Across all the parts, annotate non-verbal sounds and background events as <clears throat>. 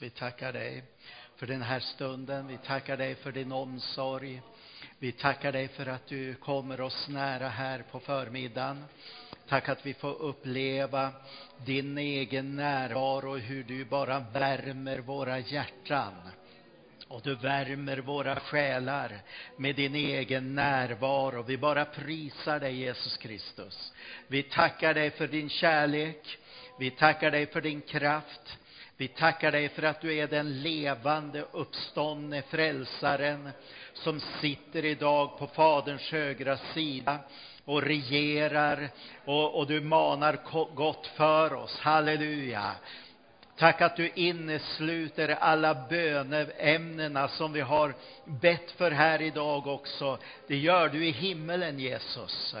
Vi tackar dig för den här stunden. Vi tackar dig för din omsorg. Vi tackar dig för att du kommer oss nära här på förmiddagen. Tack att vi får uppleva din egen närvaro, hur du bara värmer våra hjärtan. Och du värmer våra själar med din egen närvaro. Vi bara prisar dig, Jesus Kristus. Vi tackar dig för din kärlek. Vi tackar dig för din kraft. Vi tackar dig för att du är den levande uppståndne frälsaren som sitter idag på Faderns högra sida och regerar och, och du manar gott för oss. Halleluja. Tack att du innesluter alla böneämnena som vi har bett för här idag också. Det gör du i himmelen, Jesus.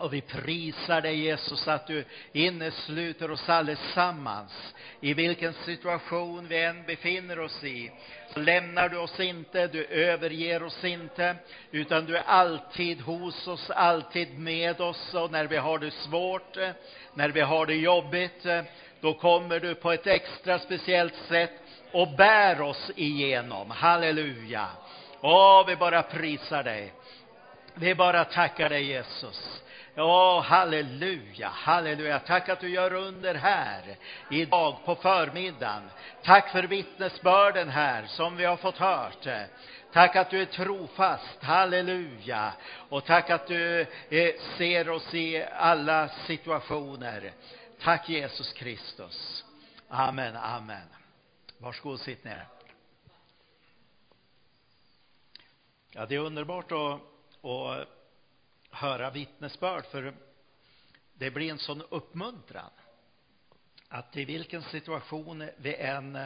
Och vi prisar dig Jesus att du innesluter oss allesammans. I vilken situation vi än befinner oss i så lämnar du oss inte, du överger oss inte, utan du är alltid hos oss, alltid med oss. Och när vi har det svårt, när vi har det jobbigt, då kommer du på ett extra speciellt sätt och bär oss igenom. Halleluja! Åh, vi bara prisar dig. Vi bara tackar dig Jesus. Ja, halleluja, halleluja. Tack att du gör under här idag på förmiddagen. Tack för vittnesbörden här som vi har fått hört. Tack att du är trofast, halleluja. Och tack att du eh, ser oss i alla situationer. Tack Jesus Kristus. Amen, amen. Varsågod, sitt ner. Ja, det är underbart att, att höra vittnesbörd, för det blir en sån uppmuntran att i vilken situation vi än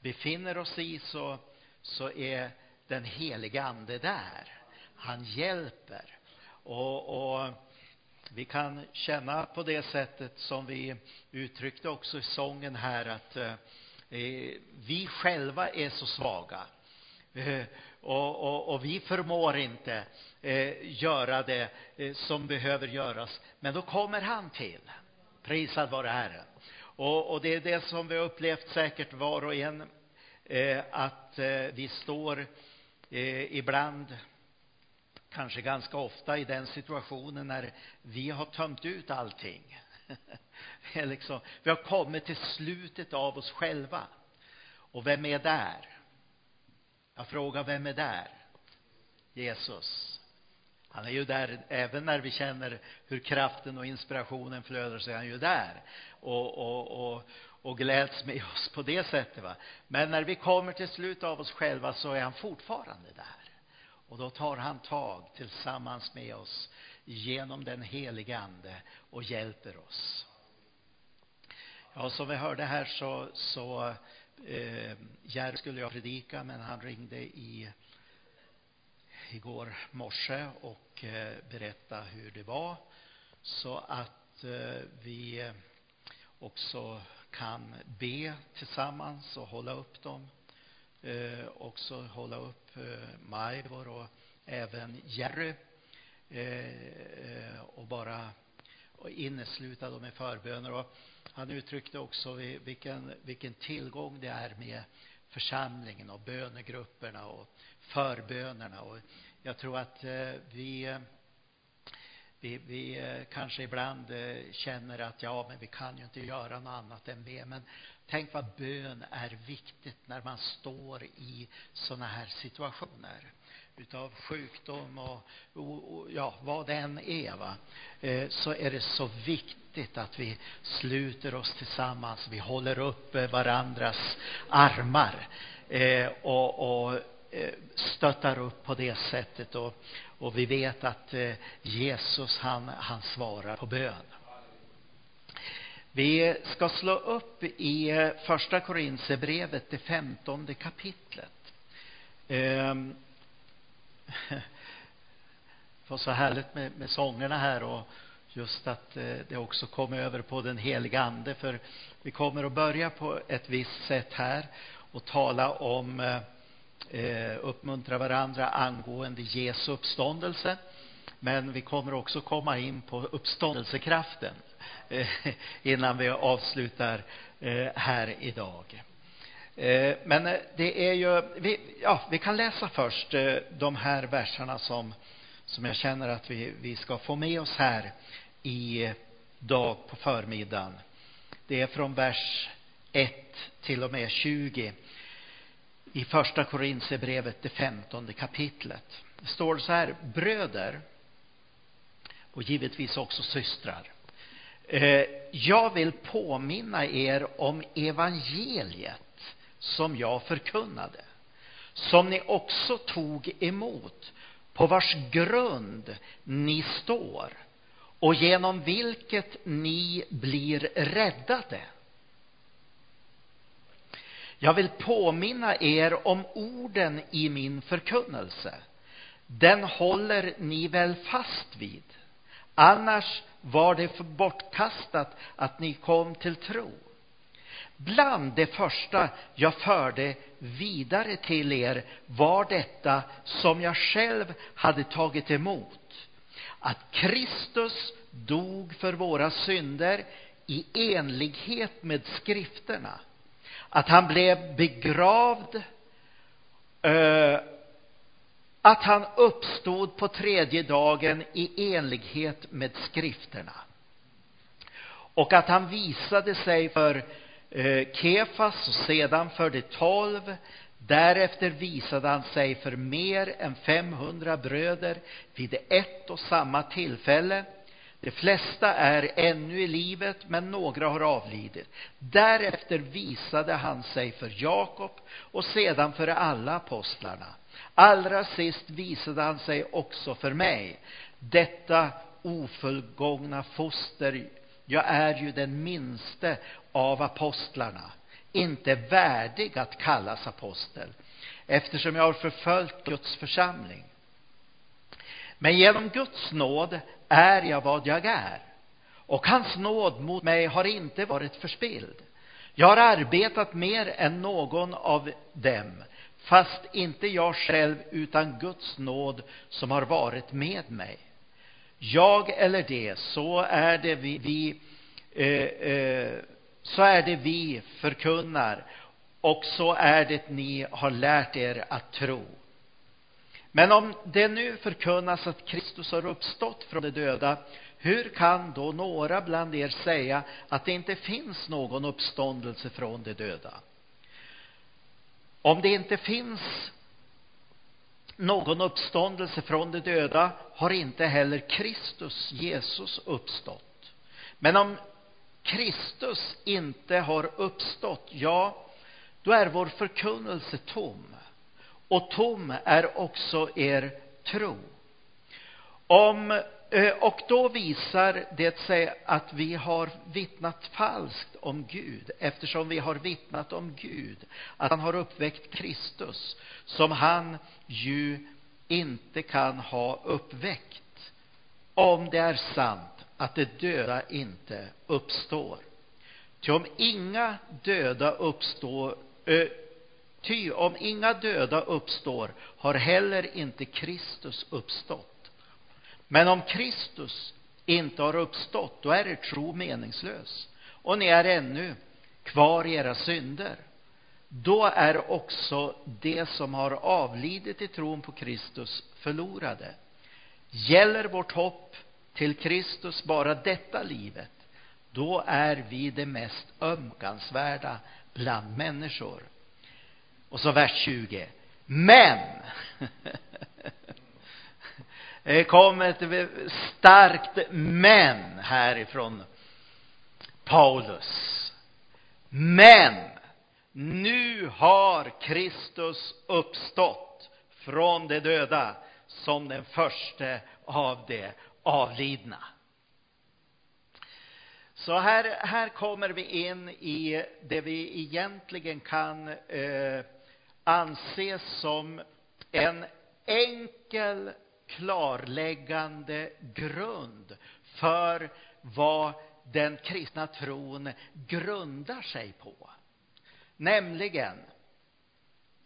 befinner oss i så, så är den heliga Ande där. Han hjälper. Och, och vi kan känna på det sättet som vi uttryckte också i sången här att eh, vi själva är så svaga. Eh, och, och, och, vi förmår inte eh, göra det eh, som behöver göras. Men då kommer han till. Prisad vare Herren. Och, och, det är det som vi har upplevt säkert var och en. Eh, att eh, vi står eh, ibland, kanske ganska ofta, i den situationen när vi har tömt ut allting. <laughs> liksom, vi har kommit till slutet av oss själva. Och vem är där? Jag frågar, vem är där? Jesus. Han är ju där även när vi känner hur kraften och inspirationen flödar så är han ju där och, och, och, och gläds med oss på det sättet. Va? Men när vi kommer till slut av oss själva så är han fortfarande där. Och då tar han tag tillsammans med oss genom den helige Ande och hjälper oss. Ja, som vi hörde här så, så eh, Jerry skulle jag predika, men han ringde i igår morse och eh, berättade hur det var så att eh, vi också kan be tillsammans och hålla upp dem. Eh, också hålla upp eh, Majvor och även Jerry eh, eh och bara och innesluta dem i förböner. Och han uttryckte också vilken, vilken tillgång det är med församlingen och bönegrupperna och förbönerna. Och jag tror att eh, vi, vi, vi eh, kanske ibland eh, känner att ja, men vi kan ju inte göra något annat än be. Men tänk vad bön är viktigt när man står i sådana här situationer utav sjukdom och, och, och, ja, vad det än är, va? Eh, så är det så viktigt att vi sluter oss tillsammans. Vi håller upp eh, varandras armar eh, och, och eh, stöttar upp på det sättet. Och, och vi vet att eh, Jesus, han, han svarar på bön. Vi ska slå upp i eh, första Korinthierbrevet, det femtonde kapitlet. Ehm, det var så härligt med, med sångerna här och just att eh, det också kom över på den heliga Ande. För vi kommer att börja på ett visst sätt här och tala om eh, eh uppmuntra varandra angående Jesu uppståndelse. Men vi kommer också komma in på uppståndelsekraften eh, innan vi avslutar här idag. Eh, men eh, det är ju, vi, ja, vi kan läsa först eh, de här verserna som, som jag känner att vi, vi ska få med oss här i dag på förmiddagen. Det är från vers 1 till och med 20 i första Korintierbrevet, det femtonde kapitlet. Det står så här, bröder och givetvis också systrar. Jag vill påminna er om evangeliet som jag förkunnade, som ni också tog emot, på vars grund ni står och genom vilket ni blir räddade. Jag vill påminna er om orden i min förkunnelse. Den håller ni väl fast vid? Annars var det för bortkastat att ni kom till tro. Bland det första jag förde vidare till er var detta som jag själv hade tagit emot. Att Kristus dog för våra synder i enlighet med skrifterna. Att han blev begravd, eh, att han uppstod på tredje dagen i enlighet med skrifterna. Och att han visade sig för Eh, Kefas och sedan för de tolv. Därefter visade han sig för mer än 500 bröder vid ett och samma tillfälle. De flesta är ännu i livet, men några har avlidit. Därefter visade han sig för Jakob och sedan för alla apostlarna. Allra sist visade han sig också för mig, detta ofullgångna foster. Jag är ju den minste av apostlarna, inte värdig att kallas apostel, eftersom jag har förföljt Guds församling. Men genom Guds nåd är jag vad jag är, och hans nåd mot mig har inte varit förspilld. Jag har arbetat mer än någon av dem, fast inte jag själv utan Guds nåd som har varit med mig. Jag eller det, så är det vi, vi eh, eh, så är det vi förkunnar och så är det ni har lärt er att tro. Men om det nu förkunnas att Kristus har uppstått från de döda, hur kan då några bland er säga att det inte finns någon uppståndelse från de döda? Om det inte finns någon uppståndelse från de döda har inte heller Kristus, Jesus, uppstått. Men om Kristus inte har uppstått, ja, då är vår förkunnelse tom. Och tom är också er tro. Om, eh, och då visar det sig att vi har vittnat falskt om Gud, eftersom vi har vittnat om Gud, att han har uppväckt Kristus, som han ju inte kan ha uppväckt. Om det är sant att de döda inte uppstår. Ty om inga döda uppstår, ö, ty om inga döda uppstår har heller inte Kristus uppstått. Men om Kristus inte har uppstått, då är er tro meningslös och ni är ännu kvar i era synder. Då är också de som har avlidit i tron på Kristus förlorade. Gäller vårt hopp till Kristus bara detta livet, då är vi det mest ömkansvärda bland människor. Och så vers 20. Men <laughs> det kom ett starkt men härifrån Paulus. Men nu har Kristus uppstått från de döda som den första av de avlidna. Så här, här kommer vi in i det vi egentligen kan eh, anse som en enkel klarläggande grund för vad den kristna tron grundar sig på. Nämligen,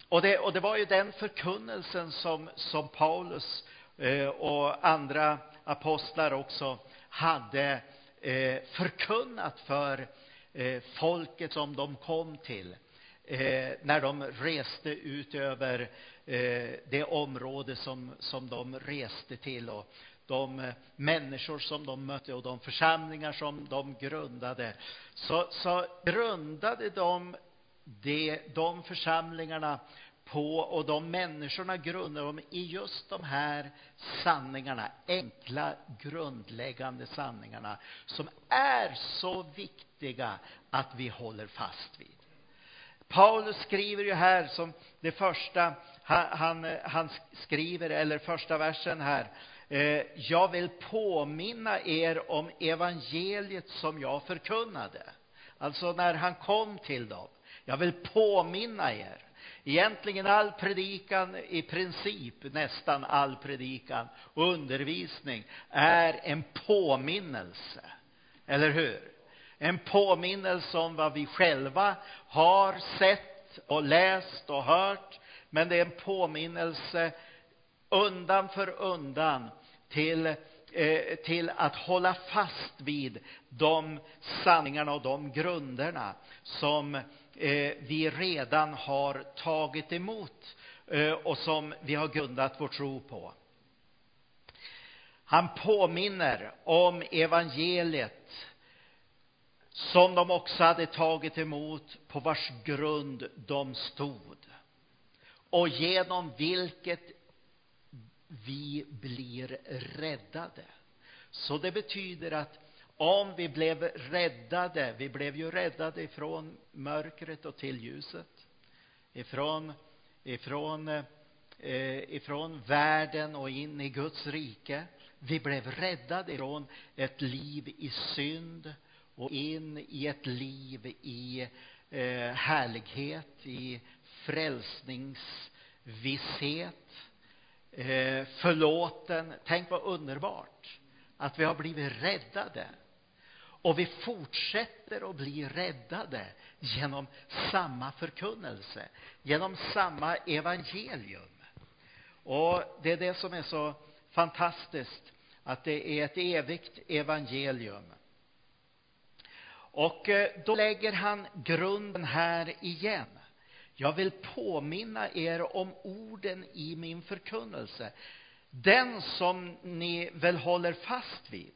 och det, och det var ju den förkunnelsen som, som Paulus eh, och andra apostlar också hade eh, förkunnat för eh, folket som de kom till. eh, när de reste ut över eh, det område som, som de reste till och de eh, människor som de mötte och de församlingar som de grundade, så, så grundade de det, de församlingarna på och de människorna grundar de i just de här sanningarna, enkla grundläggande sanningarna som är så viktiga att vi håller fast vid. Paulus skriver ju här som det första, han, han, skriver, eller första versen här, eh, jag vill påminna er om evangeliet som jag förkunnade. Alltså när han kom till dem. Jag vill påminna er. Egentligen all predikan, i princip nästan all predikan och undervisning är en påminnelse. Eller hur? En påminnelse om vad vi själva har sett och läst och hört. Men det är en påminnelse undan för undan till, eh, till att hålla fast vid de sanningarna och de grunderna som Eh, vi redan har tagit emot eh, och som vi har grundat vår tro på. Han påminner om evangeliet som de också hade tagit emot, på vars grund de stod och genom vilket vi blir räddade. Så det betyder att om vi blev räddade, vi blev ju räddade ifrån mörkret och till ljuset, ifrån, ifrån, eh, ifrån världen och in i Guds rike. Vi blev räddade ifrån ett liv i synd och in i ett liv i eh, härlighet, i frälsningsvisshet, eh, förlåten. Tänk vad underbart att vi har blivit räddade. Och vi fortsätter att bli räddade genom samma förkunnelse, genom samma evangelium. Och det är det som är så fantastiskt, att det är ett evigt evangelium. Och eh, då lägger han grunden här igen. Jag vill påminna er om orden i min förkunnelse. Den som ni väl håller fast vid.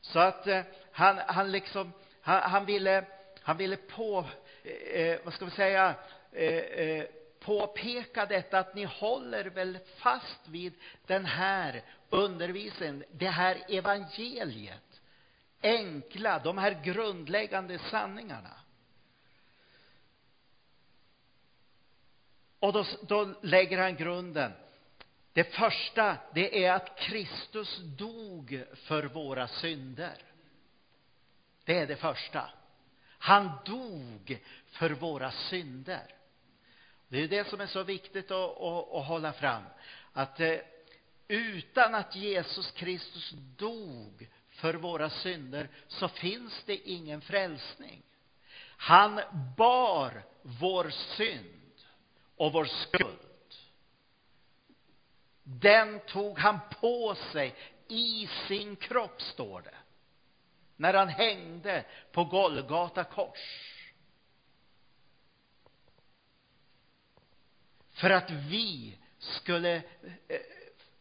Så att eh, han, han liksom, han, han, ville, han ville på, eh, eh, vad ska vi säga, eh, eh, påpeka detta att ni håller väl fast vid den här undervisningen, det här evangeliet enkla, de här grundläggande sanningarna. Och då, då lägger han grunden. Det första, det är att Kristus dog för våra synder. Det är det första. Han dog för våra synder. Det är det som är så viktigt att, att, att hålla fram. Att eh, utan att Jesus Kristus dog för våra synder så finns det ingen frälsning. Han bar vår synd och vår skuld. Den tog han på sig i sin kropp, står det, när han hängde på Golgata kors. För att vi skulle eh,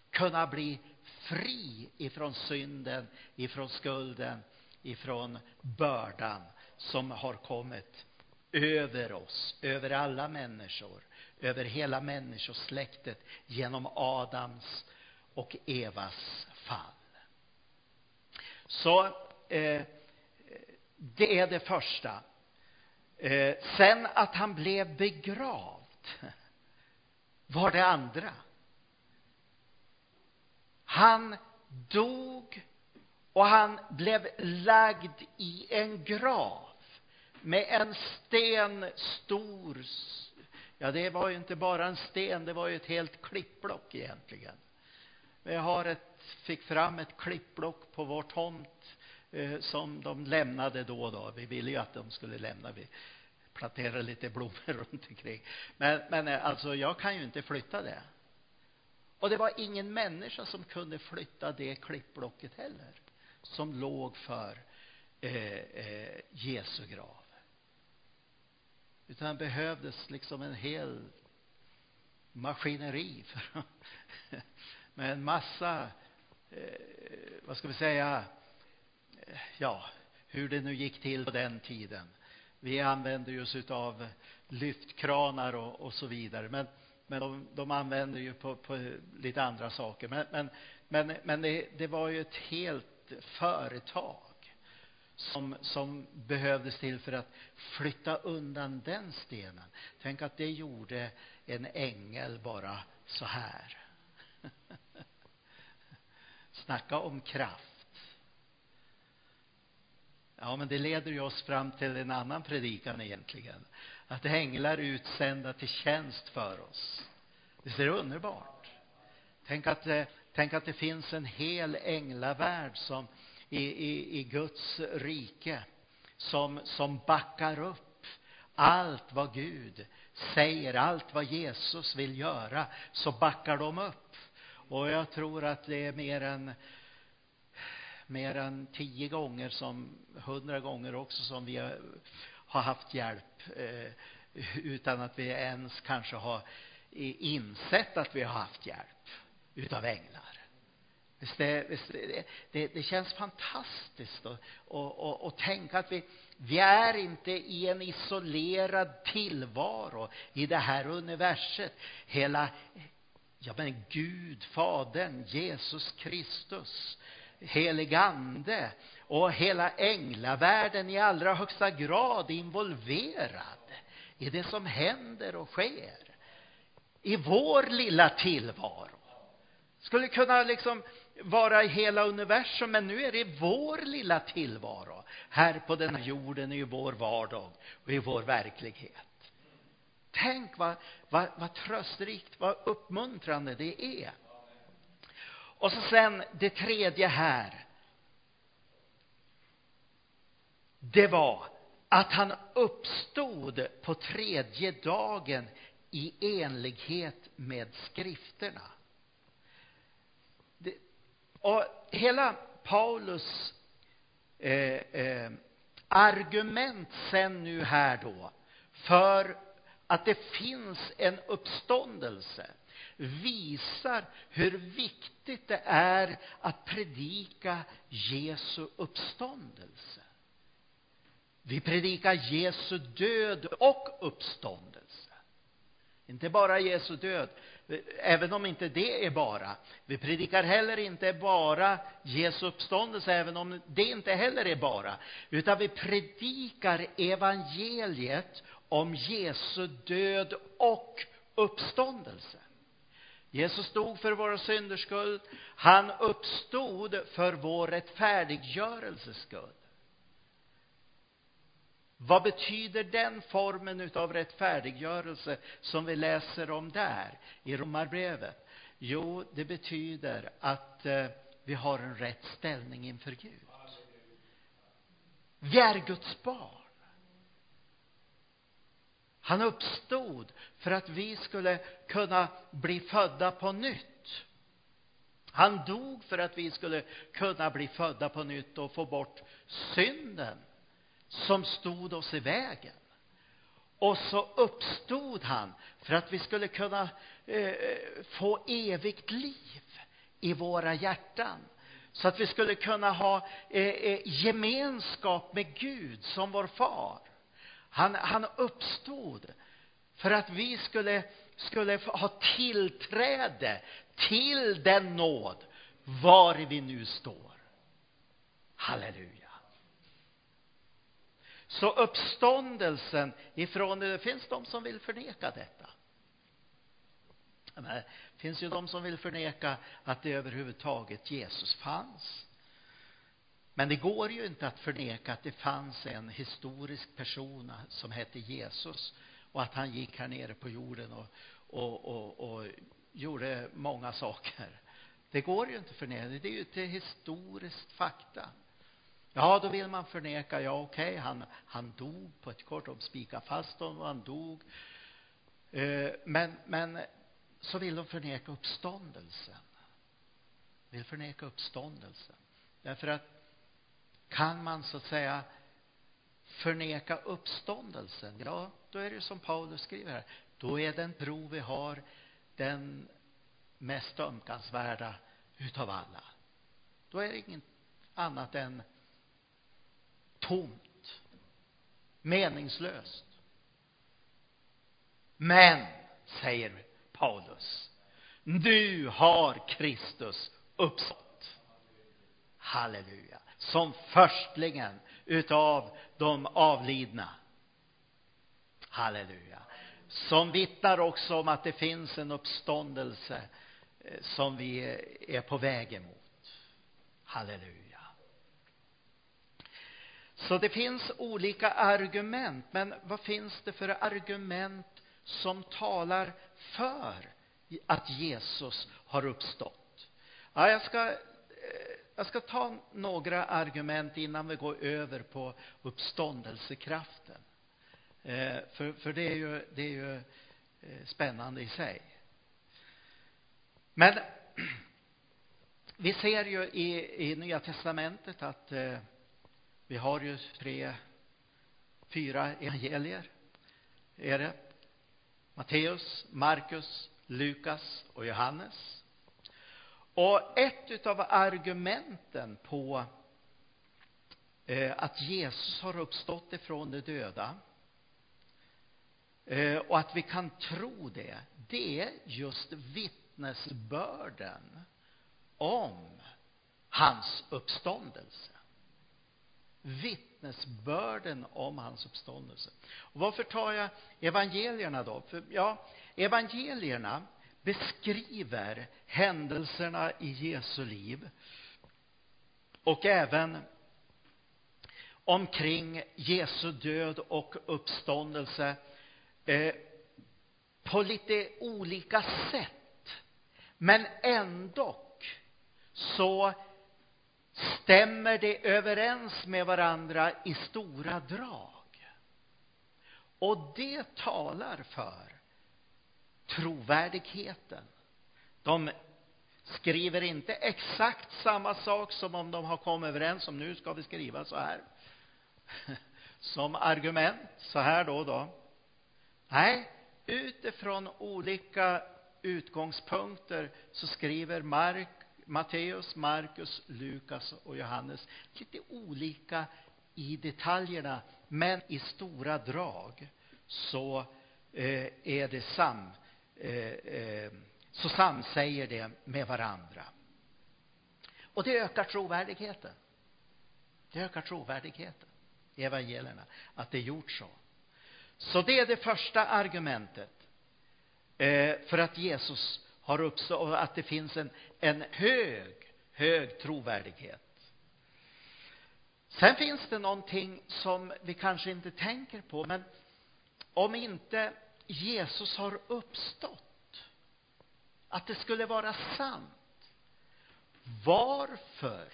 kunna bli fri ifrån synden, ifrån skulden, ifrån bördan som har kommit över oss, över alla människor, över hela människosläktet genom Adams och Evas fall. Så eh, det är det första. Eh, sen att han blev begravd <laughs> var det andra. Han dog och han blev lagd i en grav med en sten stor. Ja, det var ju inte bara en sten, det var ju ett helt klippblock egentligen. Vi har ett, fick fram ett klippblock på vår tomt eh, som de lämnade då och då. Vi ville ju att de skulle lämna. Vi planterade lite blommor <laughs> runt omkring. Men, men eh, alltså, jag kan ju inte flytta det. Och det var ingen människa som kunde flytta det klippblocket heller, som låg för eh, eh, Jesu grav. Utan det behövdes liksom en hel maskineri <laughs> för, med en massa, eh, vad ska vi säga, eh, ja, hur det nu gick till på den tiden. Vi använde ju oss utav lyftkranar och, och så vidare. Men, men de, de använder ju på, på lite andra saker. Men, men, men, men det, det var ju ett helt företag som, som behövdes till för att flytta undan den stenen. Tänk att det gjorde en ängel bara så här. <laughs> Snacka om kraft. Ja, men det leder ju oss fram till en annan predikan egentligen. Att änglar är utsända till tjänst för oss. Det är underbart. Tänk att, eh, tänk att det finns en hel änglavärld som i, i, i Guds rike som, som backar upp allt vad Gud säger, allt vad Jesus vill göra, så backar de upp. Och jag tror att det är mer än mer än tio gånger, som hundra gånger också, som vi har haft hjälp eh, utan att vi ens kanske har insett att vi har haft hjälp utav änglar. Visst det, visst det, det, det känns fantastiskt att och, och, och tänka att vi, vi är inte i en isolerad tillvaro i det här universet. Hela, ja men Gud, Fadern, Jesus Kristus, helig ande och hela änglavärlden i allra högsta grad involverad i det som händer och sker i vår lilla tillvaro. Skulle kunna liksom vara i hela universum, men nu är det vår lilla tillvaro här på den här jorden, i vår vardag och i vår verklighet. Tänk vad, vad, vad tröstrikt, vad uppmuntrande det är. Och så sen det tredje här. Det var att han uppstod på tredje dagen i enlighet med skrifterna. Och hela Paulus eh, eh, argument sen nu här då för att det finns en uppståndelse visar hur viktigt det är att predika Jesu uppståndelse. Vi predikar Jesu död och uppståndelse. Inte bara Jesu död, även om inte det är bara. Vi predikar heller inte bara Jesu uppståndelse, även om det inte heller är bara. Utan vi predikar evangeliet om Jesu död och uppståndelse. Jesus dog för våra synders skull. Han uppstod för vår rättfärdiggörelses skull. Vad betyder den formen av rättfärdiggörelse som vi läser om där i Romarbrevet? Jo, det betyder att eh, vi har en rätt ställning inför Gud. Vi är Guds barn. Han uppstod för att vi skulle kunna bli födda på nytt. Han dog för att vi skulle kunna bli födda på nytt och få bort synden som stod oss i vägen. Och så uppstod han för att vi skulle kunna eh, få evigt liv i våra hjärtan. Så att vi skulle kunna ha eh, eh gemenskap med Gud som vår far. Han, han uppstod för att vi skulle, skulle ha tillträde till den nåd var vi nu står. Halleluja. Så uppståndelsen ifrån, det finns de som vill förneka detta. Det finns ju de som vill förneka att det överhuvudtaget Jesus fanns. Men det går ju inte att förneka att det fanns en historisk person som hette Jesus och att han gick här nere på jorden och, och, och, och gjorde många saker. Det går ju inte att förneka, det är ju ett historiskt fakta. Ja, då vill man förneka, ja okej, okay, han, han dog på ett kort, de spikade fast honom och han dog. Eh, men, men så vill de förneka uppståndelsen. Vill förneka uppståndelsen. Därför att kan man så att säga förneka uppståndelsen, ja, då är det som Paulus skriver här. Då är den tro vi har den mest ömkansvärda utav alla. Då är det inget annat än tomt, meningslöst. Men, säger Paulus, nu har Kristus uppstått. Halleluja. Som förstlingen utav de avlidna. Halleluja. Som vittnar också om att det finns en uppståndelse eh, som vi eh, är på väg emot. Halleluja. Så det finns olika argument, men vad finns det för argument som talar för att Jesus har uppstått? Ja, jag ska eh, jag ska ta några argument innan vi går över på uppståndelsekraften. Eh, för, för det är ju, det är ju eh, spännande i sig. Men <clears throat> vi ser ju i, i Nya Testamentet att eh, vi har ju tre, fyra evangelier. Är det Matteus, Markus, Lukas och Johannes. Och ett av argumenten på eh, att Jesus har uppstått ifrån de döda eh, och att vi kan tro det, det är just vittnesbörden om hans uppståndelse. Vittnesbörden om hans uppståndelse. Och varför tar jag evangelierna då? För, ja, evangelierna beskriver händelserna i Jesu liv och även omkring Jesu död och uppståndelse eh, på lite olika sätt. Men ändå så stämmer det överens med varandra i stora drag. Och det talar för trovärdigheten. De skriver inte exakt samma sak som om de har kommit överens om nu ska vi skriva så här. <laughs> Som argument, så här då och då. Nej, utifrån olika utgångspunkter så skriver Mark, Matteus, Markus, Lukas och Johannes lite olika i detaljerna, men i stora drag så eh, är det sam Eh, eh, så samsäger det med varandra. Och det ökar trovärdigheten. Det ökar trovärdigheten i evangelierna, att det är gjort så. Så det är det första argumentet eh, för att Jesus har uppstått och att det finns en, en hög, hög trovärdighet. Sen finns det någonting som vi kanske inte tänker på, men om inte Jesus har uppstått, att det skulle vara sant, varför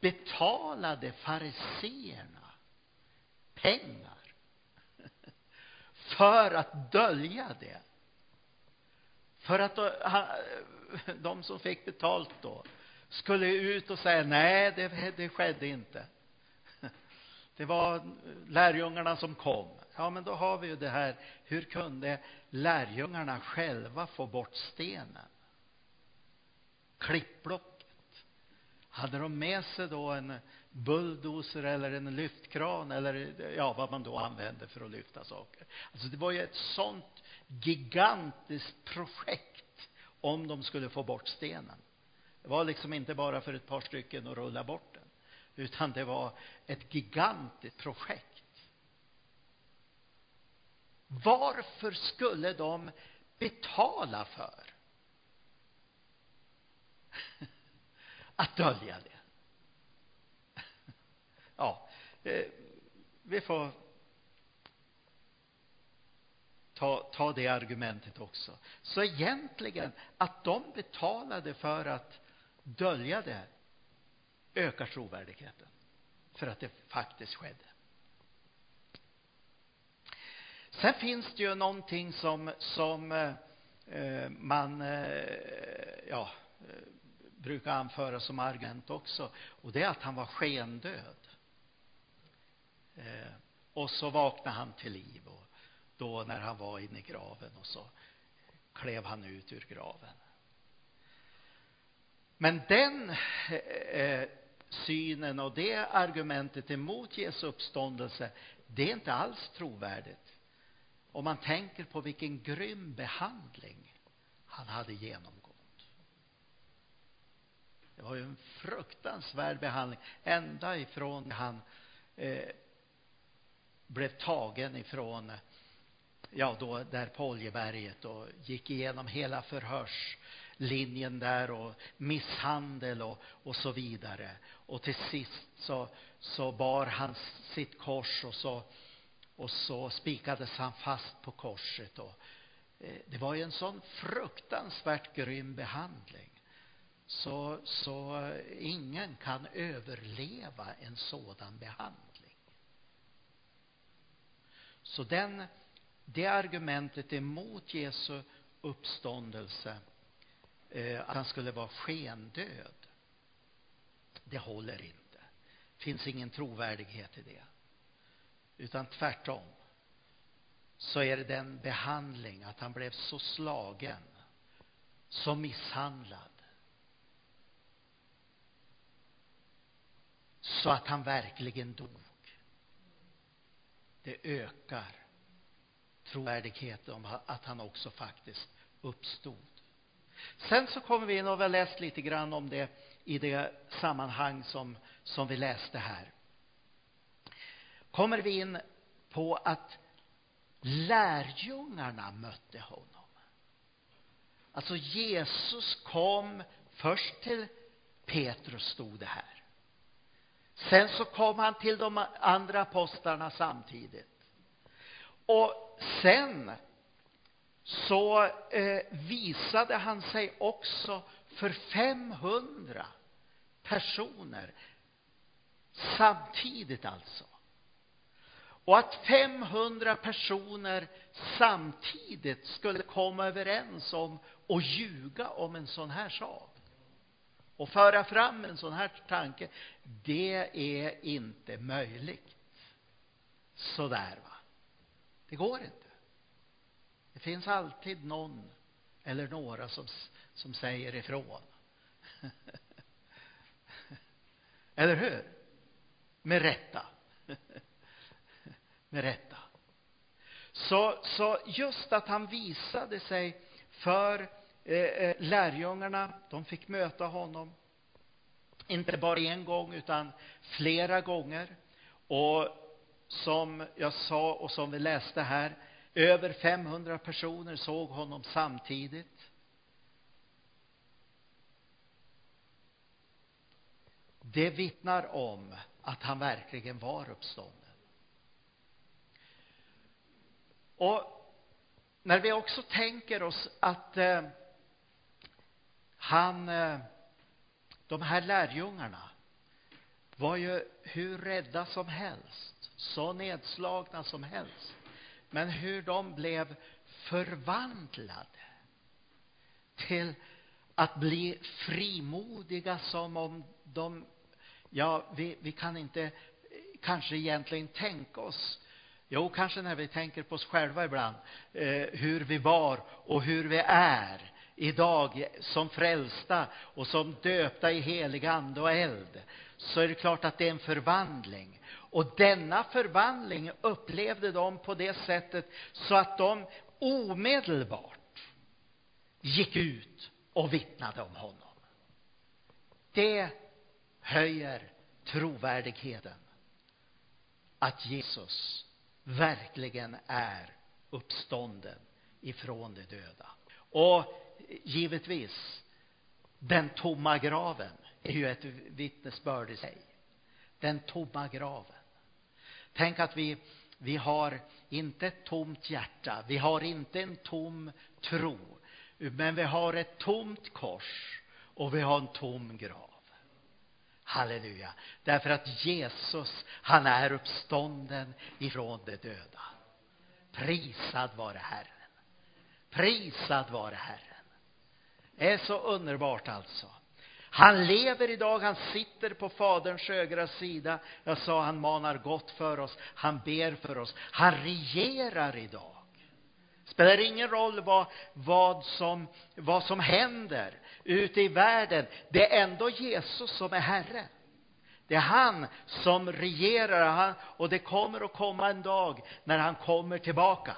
betalade fariseerna pengar <laughs> för att dölja det? För att de som fick betalt då skulle ut och säga nej, det, det skedde inte. Det var lärjungarna som kom. Ja, men då har vi ju det här, hur kunde lärjungarna själva få bort stenen? Klippblocket. Hade de med sig då en bulldozer eller en lyftkran eller ja, vad man då använde för att lyfta saker. Alltså det var ju ett sånt gigantiskt projekt om de skulle få bort stenen. Det var liksom inte bara för ett par stycken att rulla bort den, utan det var ett gigantiskt projekt. Varför skulle de betala för <laughs> att dölja det? <laughs> Ja, eh, vi får ta, ta det argumentet också. Så egentligen, att de betalade för att dölja det ökar trovärdigheten för att det faktiskt skedde. Sen finns det ju någonting som, som eh, man eh, ja, eh, brukar anföra som argument också. Och det är att han var skendöd. Eh, och så vaknade han till liv och då när han var inne i graven och så klev han ut ur graven. Men den eh, eh, synen och det argumentet emot Jesu uppståndelse, det är inte alls trovärdigt. Om man tänker på vilken grym behandling han hade genomgått. Det var ju en fruktansvärd behandling ända ifrån han eh, blev tagen ifrån eh, ja, då där på Oljeberget och gick igenom hela förhörslinjen där och misshandel och, och så vidare. Och till sist så, så bar han sitt kors och så, och så spikades han fast på korset. Och, eh, det var ju en sån fruktansvärt grym behandling. Så, så eh, ingen kan överleva en sådan behandling. Så den, det argumentet emot Jesu uppståndelse, eh, att han skulle vara skendöd, det håller inte. Det finns ingen trovärdighet i det. Utan tvärtom så är det den behandling, att han blev så slagen, så misshandlad, så att han verkligen dog det ökar trovärdigheten om att han också faktiskt uppstod. Sen så kommer vi in och vi har läst lite grann om det i det sammanhang som, som vi läste här. Kommer vi in på att lärjungarna mötte honom. Alltså Jesus kom först till Petrus, stod det här. Sen så kom han till de andra apostlarna samtidigt. Och sen så eh, visade han sig också för 500 personer samtidigt alltså. Och att 500 personer samtidigt skulle komma överens om att ljuga om en sån här sak och föra fram en sån här tanke, det är inte möjligt. Sådär. Det går inte. Det finns alltid någon eller några som, som säger ifrån. <laughs> eller hur? Med rätta. <laughs> Med rätta. Så, så just att han visade sig för eh, eh, lärjungarna, de fick möta honom. Inte bara en gång, utan flera gånger. Och som jag sa och som vi läste här, över 500 personer såg honom samtidigt. Det vittnar om att han verkligen var uppstånden. Och när vi också tänker oss att eh, han, eh, de här lärjungarna var ju hur rädda som helst, så nedslagna som helst. Men hur de blev förvandlade till att bli frimodiga som om de, ja, vi, vi kan inte kanske egentligen tänka oss Jo, kanske när vi tänker på oss själva ibland, eh, hur vi var och hur vi är idag som frälsta och som döpta i helig ande och eld så är det klart att det är en förvandling. Och denna förvandling upplevde de på det sättet så att de omedelbart gick ut och vittnade om honom. Det höjer trovärdigheten att Jesus verkligen är uppstånden ifrån de döda. Och givetvis, den tomma graven är ju ett vittnesbörd i sig. Den tomma graven. Tänk att vi, vi har inte ett tomt hjärta, vi har inte en tom tro, men vi har ett tomt kors och vi har en tom grav. Halleluja. Därför att Jesus, han är uppstånden ifrån de döda. Prisad vare Herren. Prisad vare Herren. Det är så underbart alltså. Han lever idag, han sitter på Faderns högra sida. Jag sa han manar gott för oss, han ber för oss, han regerar idag. Spelar ingen roll vad, vad, som, vad som händer ute i världen. Det är ändå Jesus som är Herre. Det är han som regerar och det kommer att komma en dag när han kommer tillbaka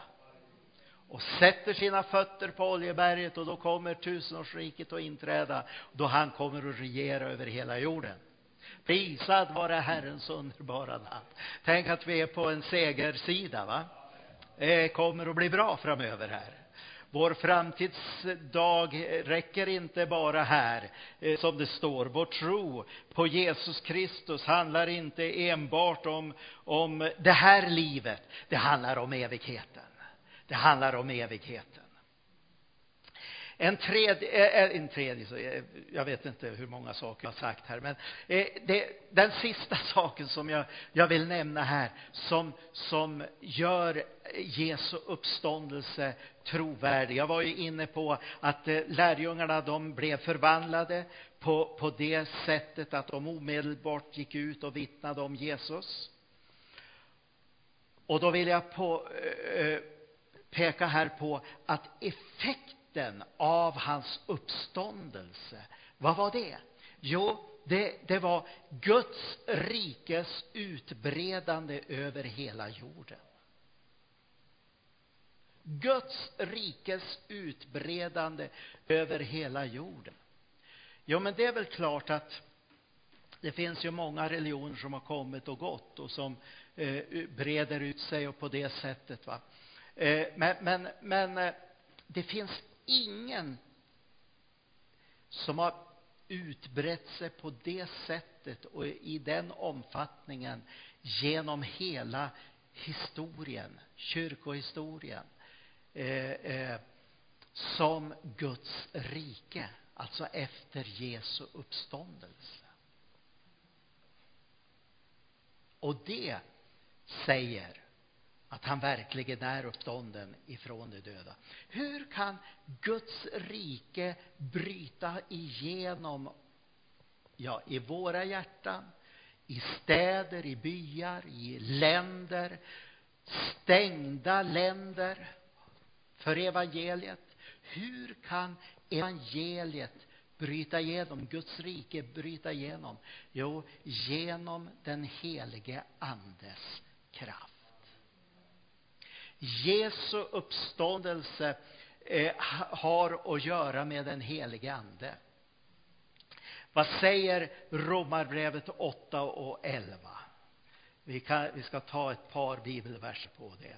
och sätter sina fötter på Oljeberget och då kommer tusenårsriket att inträda då han kommer att regera över hela jorden. Prisad vare Herrens underbara namn. Tänk att vi är på en segersida, va? Det kommer att bli bra framöver här. Vår framtidsdag räcker inte bara här, eh, som det står. Vår tro på Jesus Kristus handlar inte enbart om, om det här livet. Det handlar om evigheten. Det handlar om evigheten. En tredje, eh, eh, en tredje, eh, jag vet inte hur många saker jag har sagt här, men det, den sista <laughs> saken som jag, jag vill nämna här, som, som gör Jesu uppståndelse trovärdig. Jag var ju inne på att lärjungarna de blev förvandlade på, på det sättet att de omedelbart gick ut och vittnade om Jesus. Och då vill jag på, pekar peka här på att effekten av hans uppståndelse, vad var det? Jo, det, det var Guds rikes utbredande över hela jorden. Guds rikes utbredande över hela jorden. Jo, men det är väl klart att det finns ju många religioner som har kommit och gått och som eh, breder ut sig och på det sättet. Va? Eh, men, men, men eh, det finns ingen som har utbrett sig på det sättet och i den omfattningen genom hela historien, kyrkohistorien. Eh, eh, som Guds rike, alltså efter Jesu uppståndelse. Och det säger att han verkligen är uppstånden ifrån de döda. Hur kan Guds rike bryta igenom ja, i våra hjärtan, i städer, i byar, i länder, stängda länder, för evangeliet. Hur kan evangeliet bryta igenom, Guds rike bryta igenom? Jo, genom den helige Andes kraft. Jesu uppståndelse eh, har att göra med den helige Ande. Vad säger Romarbrevet 8 och 11? Vi, kan, vi ska ta ett par bibelverser på det.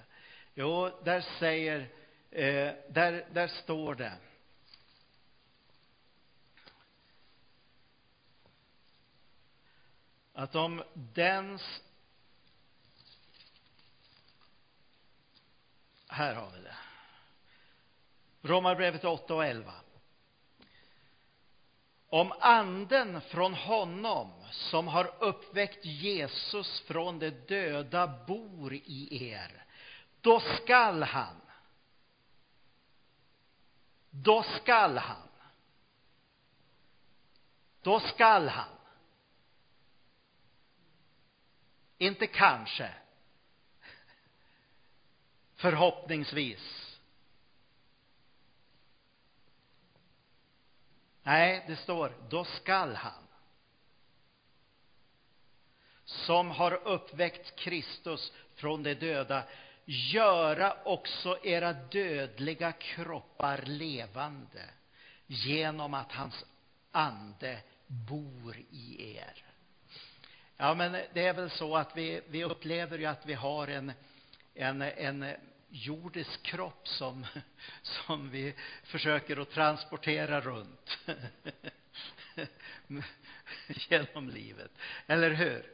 Jo, där säger Eh, där, där står det att om dens här har vi det. Romarbrevet 8 och 11. Om anden från honom som har uppväckt Jesus från de döda bor i er, då skall han då skall han. Då skall han. Inte kanske. Förhoppningsvis. Nej, det står då skall han som har uppväckt Kristus från de döda göra också era dödliga kroppar levande genom att hans ande bor i er. Ja, men det är väl så att vi, vi upplever ju att vi har en, en, en jordisk kropp som, som vi försöker att transportera runt <laughs> genom livet. Eller hur?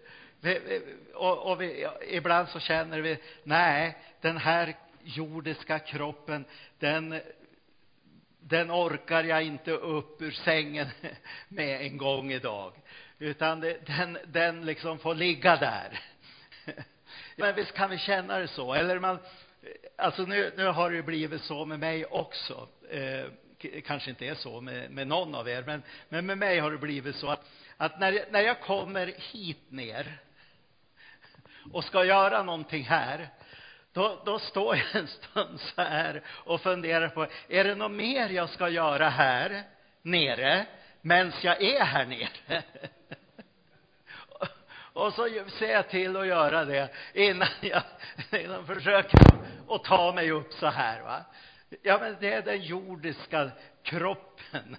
och, och vi, ibland så känner vi, nej, den här jordiska kroppen, den, den orkar jag inte upp ur sängen <laughs> med en gång idag. Utan den, den liksom får ligga där. <laughs> Men visst kan vi känna det så. Eller man, alltså nu, nu har det blivit så med mig också. Eh, kanske inte är så med, med någon av er, men, men med mig har det blivit så att, att när, när jag kommer hit ner och ska göra någonting här, då, då står jag en stund så här och funderar på, är det något mer jag ska göra här nere medan jag är här nere? Och så ser jag till att göra det innan jag, innan jag försöker att ta mig upp så här. Va? Ja, men det är den jordiska kroppen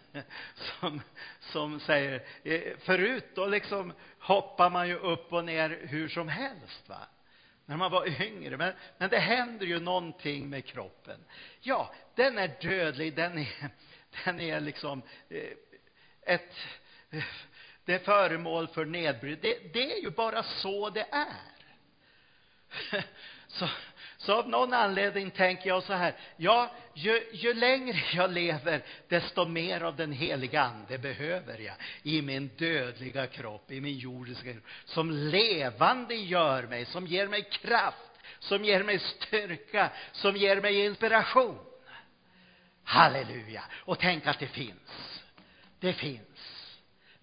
som, som säger, eh, förut då liksom hoppar man ju upp och ner hur som helst. Va? när man var yngre. Men, men det händer ju någonting med kroppen. Ja, den är dödlig, den är, den är liksom eh, ett eh, det är föremål för nedbrytning. Det, det är ju bara så det är. <laughs> Så, så av någon anledning tänker jag så här, ja, ju, ju längre jag lever, desto mer av den heliga Ande behöver jag i min dödliga kropp, i min jordiska kropp, som levande gör mig, som ger mig kraft, som ger mig styrka, som ger mig inspiration. Halleluja! Och tänk att det finns. Det finns.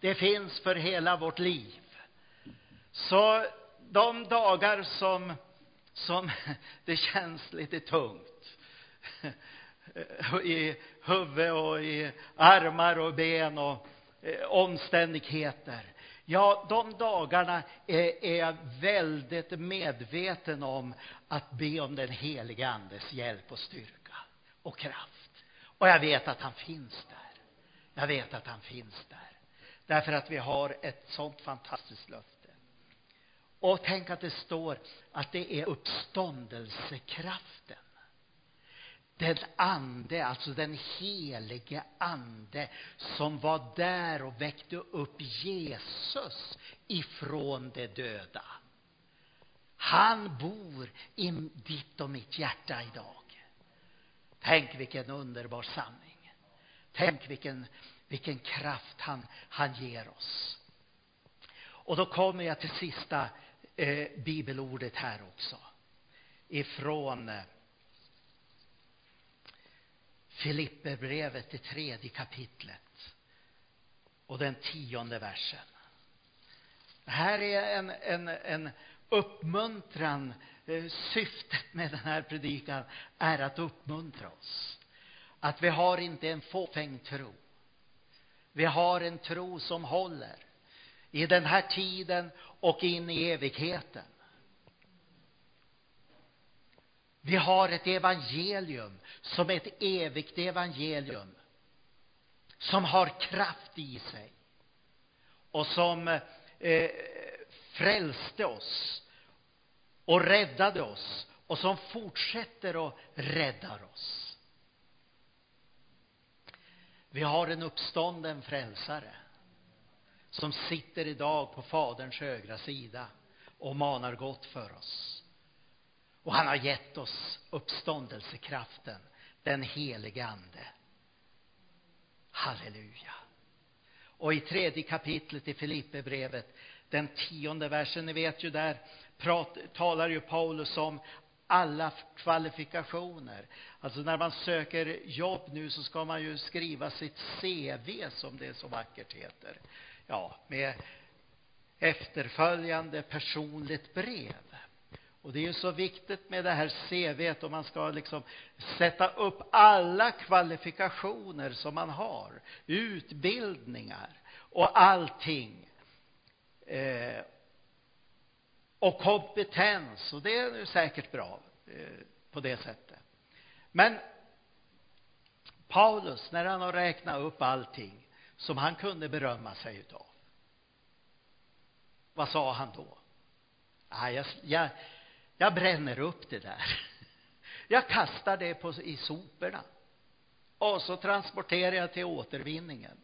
Det finns för hela vårt liv. Så de dagar som som <laughs> det känns lite tungt <laughs> i huvud och i armar och ben och eh, omständigheter. Ja, de dagarna är, är jag väldigt medveten om att be om den helige Andes hjälp och styrka och kraft. Och jag vet att han finns där. Jag vet att han finns där. Därför att vi har ett sånt fantastiskt löfte. Och tänk att det står att det är uppståndelsekraften. Den ande, alltså den helige ande som var där och väckte upp Jesus ifrån de döda. Han bor i ditt och mitt hjärta idag. Tänk vilken underbar sanning. Tänk vilken, vilken kraft han, han ger oss. Och då kommer jag till sista eh, bibelordet här också. Ifrån eh, Filipperbrevet, det tredje kapitlet och den tionde versen. Det här är en, en, en uppmuntran. Eh, syftet med den här predikan är att uppmuntra oss. Att vi har inte en fåfäng tro. Vi har en tro som håller i den här tiden och in i evigheten. Vi har ett evangelium som är ett evigt evangelium som har kraft i sig och som eh, frälste oss och räddade oss och som fortsätter och räddar oss. Vi har en uppstånden frälsare som sitter idag på Faderns högra sida och manar gott för oss. Och han har gett oss uppståndelsekraften, den helige Ande. Halleluja. Och i tredje kapitlet i Filipperbrevet, den tionde versen, ni vet ju där prat, talar ju Paulus om alla kvalifikationer. Alltså när man söker jobb nu så ska man ju skriva sitt CV som det så vackert heter ja, med efterföljande personligt brev. Och det är ju så viktigt med det här CVet om man ska liksom sätta upp alla kvalifikationer som man har, utbildningar och allting. Eh, och kompetens, och det är säkert bra eh, på det sättet. Men Paulus, när han har räknat upp allting, som han kunde berömma sig utav. Vad sa han då? Ah, jag, jag, jag bränner upp det där. <laughs> Jag kastar det på, i soporna. Och så transporterar jag till återvinningen.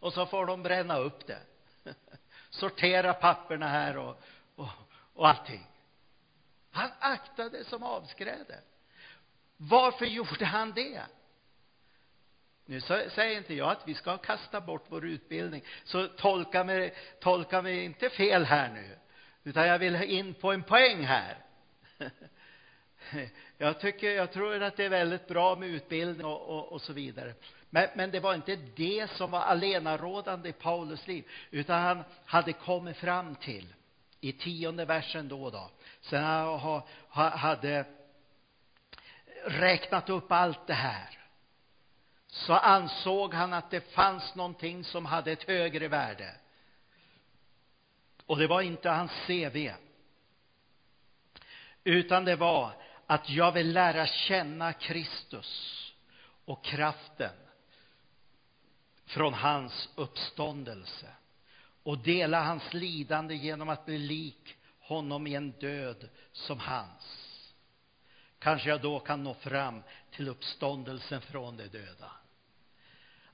Och så får de bränna upp det. <laughs> Sortera papperna här och, och, och allting. Han aktade som avskräde. Varför gjorde han det? Nu säger inte jag att vi ska kasta bort vår utbildning, så tolka mig, tolka mig inte fel här nu, utan jag vill in på en poäng här. <laughs> Jag tycker, jag tror att det är väldigt bra med utbildning och, och, och så vidare. Men, men det var inte det som var alenarådande i Paulus liv, utan han hade kommit fram till, i tionde versen då, då. Sen han hade räknat upp allt det här, så ansåg han att det fanns någonting som hade ett högre värde. Och det var inte hans CV, utan det var att jag vill lära känna Kristus och kraften från hans uppståndelse och dela hans lidande genom att bli lik honom i en död som hans. Kanske jag då kan nå fram till uppståndelsen från de döda.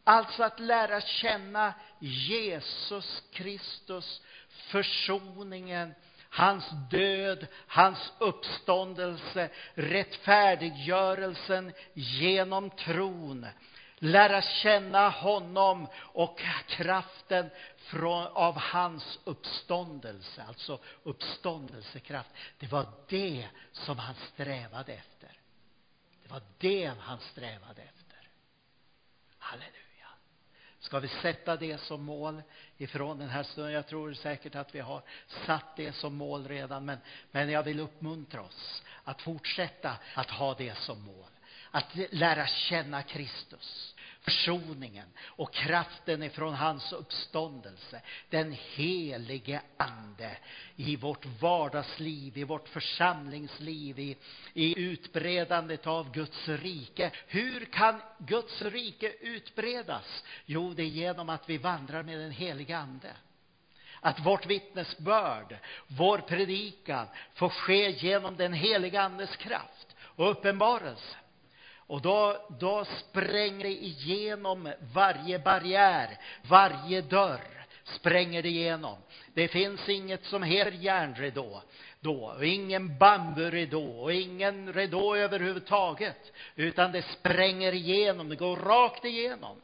Alltså att lära känna Jesus Kristus, försoningen, hans död, hans uppståndelse, rättfärdiggörelsen genom tron. Lära känna honom och kraften från, av hans uppståndelse, alltså uppståndelsekraft. Det var det som han strävade efter. Det var det han strävade efter. Halleluja. Ska vi sätta det som mål ifrån den här stunden? Jag tror säkert att vi har satt det som mål redan, men, men jag vill uppmuntra oss att fortsätta att ha det som mål. Att lära känna Kristus försoningen och kraften ifrån hans uppståndelse. Den helige Ande i vårt vardagsliv, i vårt församlingsliv, i, i utbredandet av Guds rike. Hur kan Guds rike utbredas? Jo, det är genom att vi vandrar med den helige Ande att vårt vittnesbörd, vår predikan får ske genom den heliga Andes kraft och uppenbarelse. Och då, då spränger det igenom varje barriär, varje dörr spränger det igenom. Det finns inget som heter järnridå då, och ingen bamburidå och ingen ridå överhuvudtaget, utan det spränger igenom, det går rakt igenom.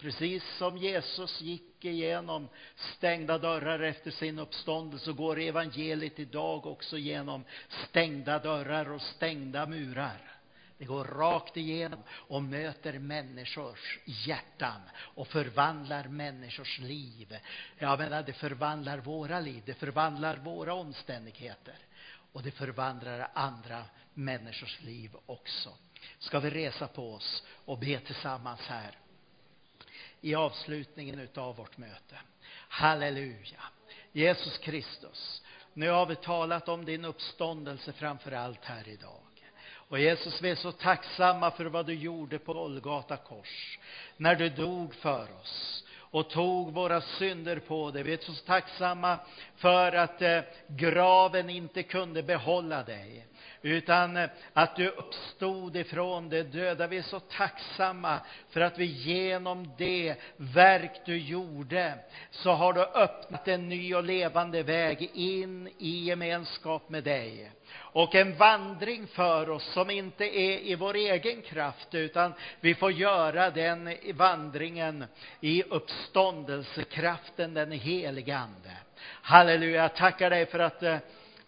Precis som Jesus gick igenom stängda dörrar efter sin uppståndelse så går evangeliet idag också genom stängda dörrar och stängda murar. Det går rakt igenom och möter människors hjärtan och förvandlar människors liv. Jag menar, det förvandlar våra liv, det förvandlar våra omständigheter och det förvandlar andra människors liv också. Ska vi resa på oss och be tillsammans här i avslutningen av vårt möte. Halleluja. Jesus Kristus, nu har vi talat om din uppståndelse framför allt här idag. Och Jesus, vi är så tacksamma för vad du gjorde på Golgata kors, när du dog för oss och tog våra synder på dig. Vi är så tacksamma för att eh, graven inte kunde behålla dig utan eh, att du uppstod ifrån det döda. Vi är så tacksamma för att vi genom det verk du gjorde så har du öppnat en ny och levande väg in i gemenskap med dig och en vandring för oss som inte är i vår egen kraft utan vi får göra den vandringen i uppståndelsekraften, den helige Ande. Halleluja, jag tackar dig för att, eh,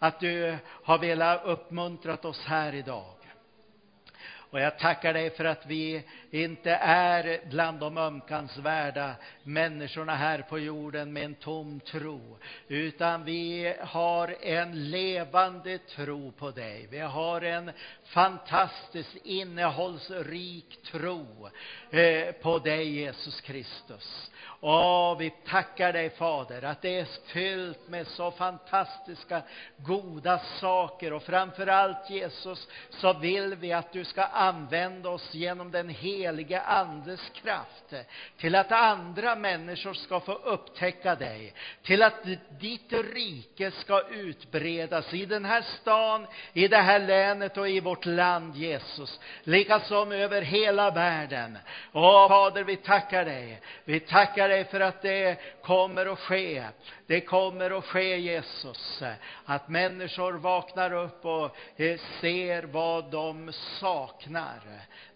att du har velat uppmuntrat oss här idag. Och jag tackar dig för att vi inte är bland de ömkansvärda människorna här på jorden med en tom tro, utan vi har en levande tro på dig. Vi har en fantastisk innehållsrik tro eh, på dig, Jesus Kristus. Och vi tackar dig Fader att det är fyllt med så fantastiska goda saker och framför allt Jesus så vill vi att du ska använda oss genom den helige Andes kraft till att andra människor ska få upptäcka dig, till att ditt rike ska utbredas i den här stan, i det här länet och i vårt land Jesus, likasom över hela världen. Åh Fader, vi tackar dig. Vi tackar dig för att det kommer att ske. Det kommer att ske Jesus, att människor vaknar upp och eh, ser vad de saknar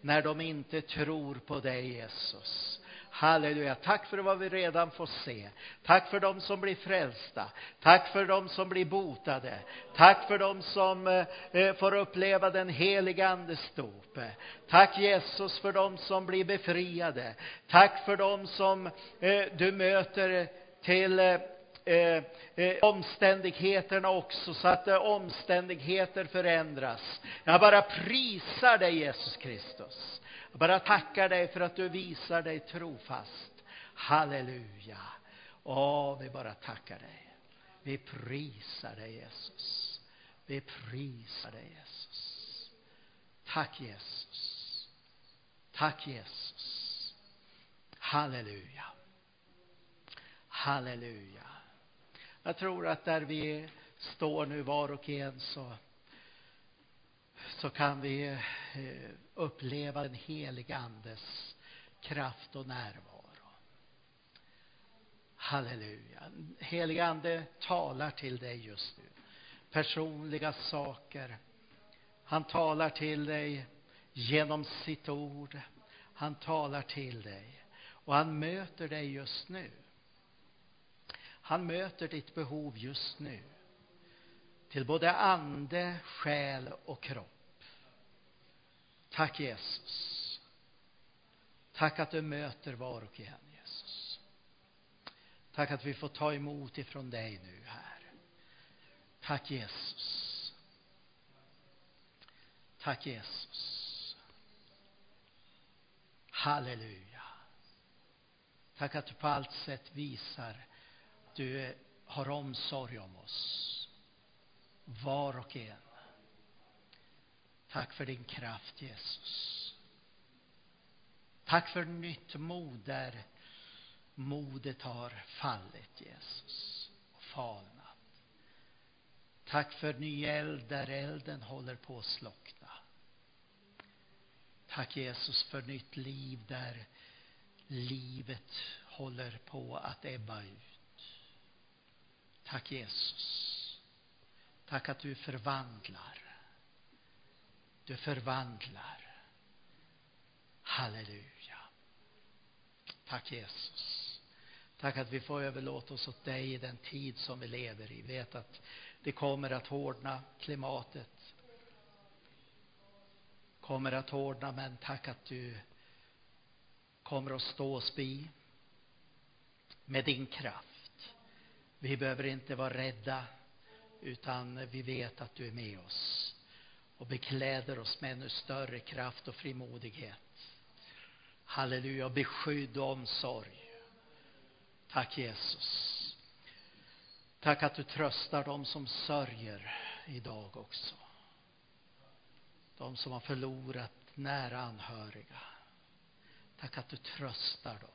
när de inte tror på dig Jesus. Halleluja. Tack för vad vi redan får se. Tack för dem som blir frälsta. Tack för dem som blir botade. Tack för dem som eh, eh, får uppleva den heliga Andes dop. Tack Jesus för dem som blir befriade. Tack för dem som eh, du möter till eh, eh, eh, omständigheterna också, så att eh, omständigheter förändras. Jag bara prisar dig Jesus Kristus. Jag bara tackar dig för att du visar dig trofast. Halleluja. Åh, vi bara tackar dig. Vi prisar dig Jesus. Vi prisar dig Jesus. Tack Jesus. Tack Jesus. Halleluja. Halleluja. Jag tror att där vi står nu var och en så, så kan vi eh, uppleva den helige Andes kraft och närvaro. Halleluja. Helige Ande talar till dig just nu. Personliga saker. Han talar till dig genom sitt ord. Han talar till dig. Och han möter dig just nu. Han möter ditt behov just nu. Till både ande, själ och kropp. Tack Jesus. Tack att du möter var och en Jesus. Tack att vi får ta emot ifrån dig nu här. Tack Jesus. Tack Jesus. Halleluja. Tack att du på allt sätt visar att du har omsorg om oss. Var och en. Tack för din kraft, Jesus. Tack för nytt mod där modet har fallit, Jesus, och falnat. Tack för ny eld där elden håller på att slockna. Tack Jesus för nytt liv där livet håller på att ebba ut. Tack Jesus. Tack att du förvandlar. Du förvandlar. Halleluja. Tack Jesus. Tack att vi får överlåta oss åt dig i den tid som vi lever i. Vet att det kommer att hårdna, klimatet kommer att hårdna, men tack att du kommer att stå oss bi med din kraft. Vi behöver inte vara rädda, utan vi vet att du är med oss och bekläder oss med ännu större kraft och frimodighet. Halleluja, beskydd och omsorg. Tack Jesus. Tack att du tröstar dem som sörjer idag också. De som har förlorat nära anhöriga. Tack att du tröstar dem.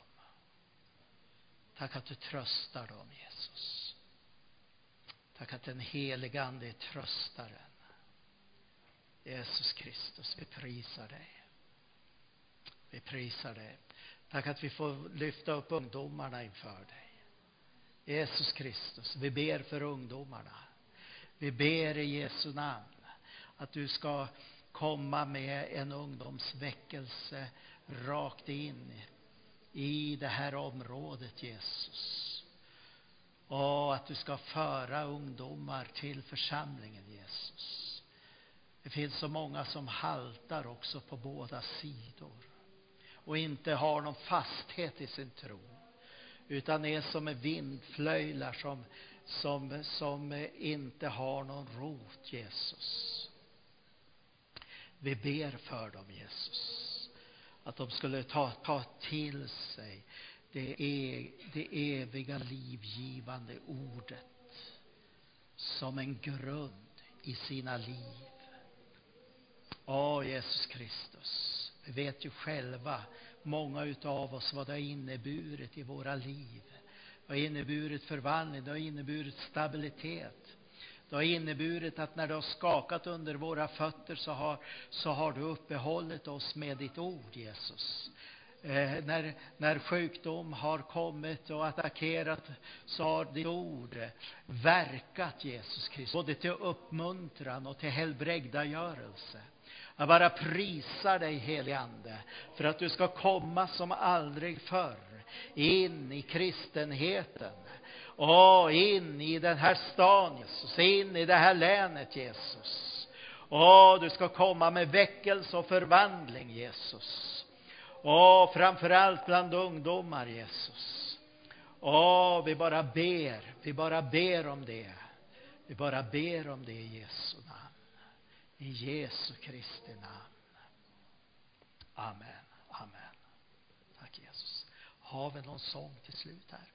Tack att du tröstar dem, Jesus. Tack att den helige Ande är tröstaren. Jesus Kristus, vi prisar dig. Vi prisar dig. Tack att vi får lyfta upp ungdomarna inför dig. Jesus Kristus, vi ber för ungdomarna. Vi ber i Jesu namn att du ska komma med en ungdomsväckelse rakt in i det här området, Jesus. Och att du ska föra ungdomar till församlingen, Jesus. Det finns så många som haltar också på båda sidor och inte har någon fasthet i sin tro utan är som en vindflöjlar som, som, som inte har någon rot, Jesus. Vi ber för dem, Jesus att de skulle ta, ta till sig det, e, det eviga livgivande ordet som en grund i sina liv. Åh, Jesus Kristus, vi vet ju själva, många utav oss, vad det har inneburit i våra liv. Det har inneburit förvandling, det har inneburit stabilitet. Det har inneburit att när det har skakat under våra fötter så har, så har du uppehållit oss med ditt ord, Jesus. Eh, när, när sjukdom har kommit och attackerat så har ditt ord verkat, Jesus Kristus, både till uppmuntran och till helbrägdagörelse. Jag bara prisar dig, helige Ande, för att du ska komma som aldrig förr in i kristenheten. Åh, in i den här stan, Jesus, in i det här länet, Jesus. Åh, du ska komma med väckelse och förvandling, Jesus. Åh, framförallt bland ungdomar, Jesus. Åh, vi bara ber, vi bara ber om det. Vi bara ber om det i Jesu. I Jesu Kristi namn. Amen. Amen. Tack Jesus. Har vi någon sång till slut här?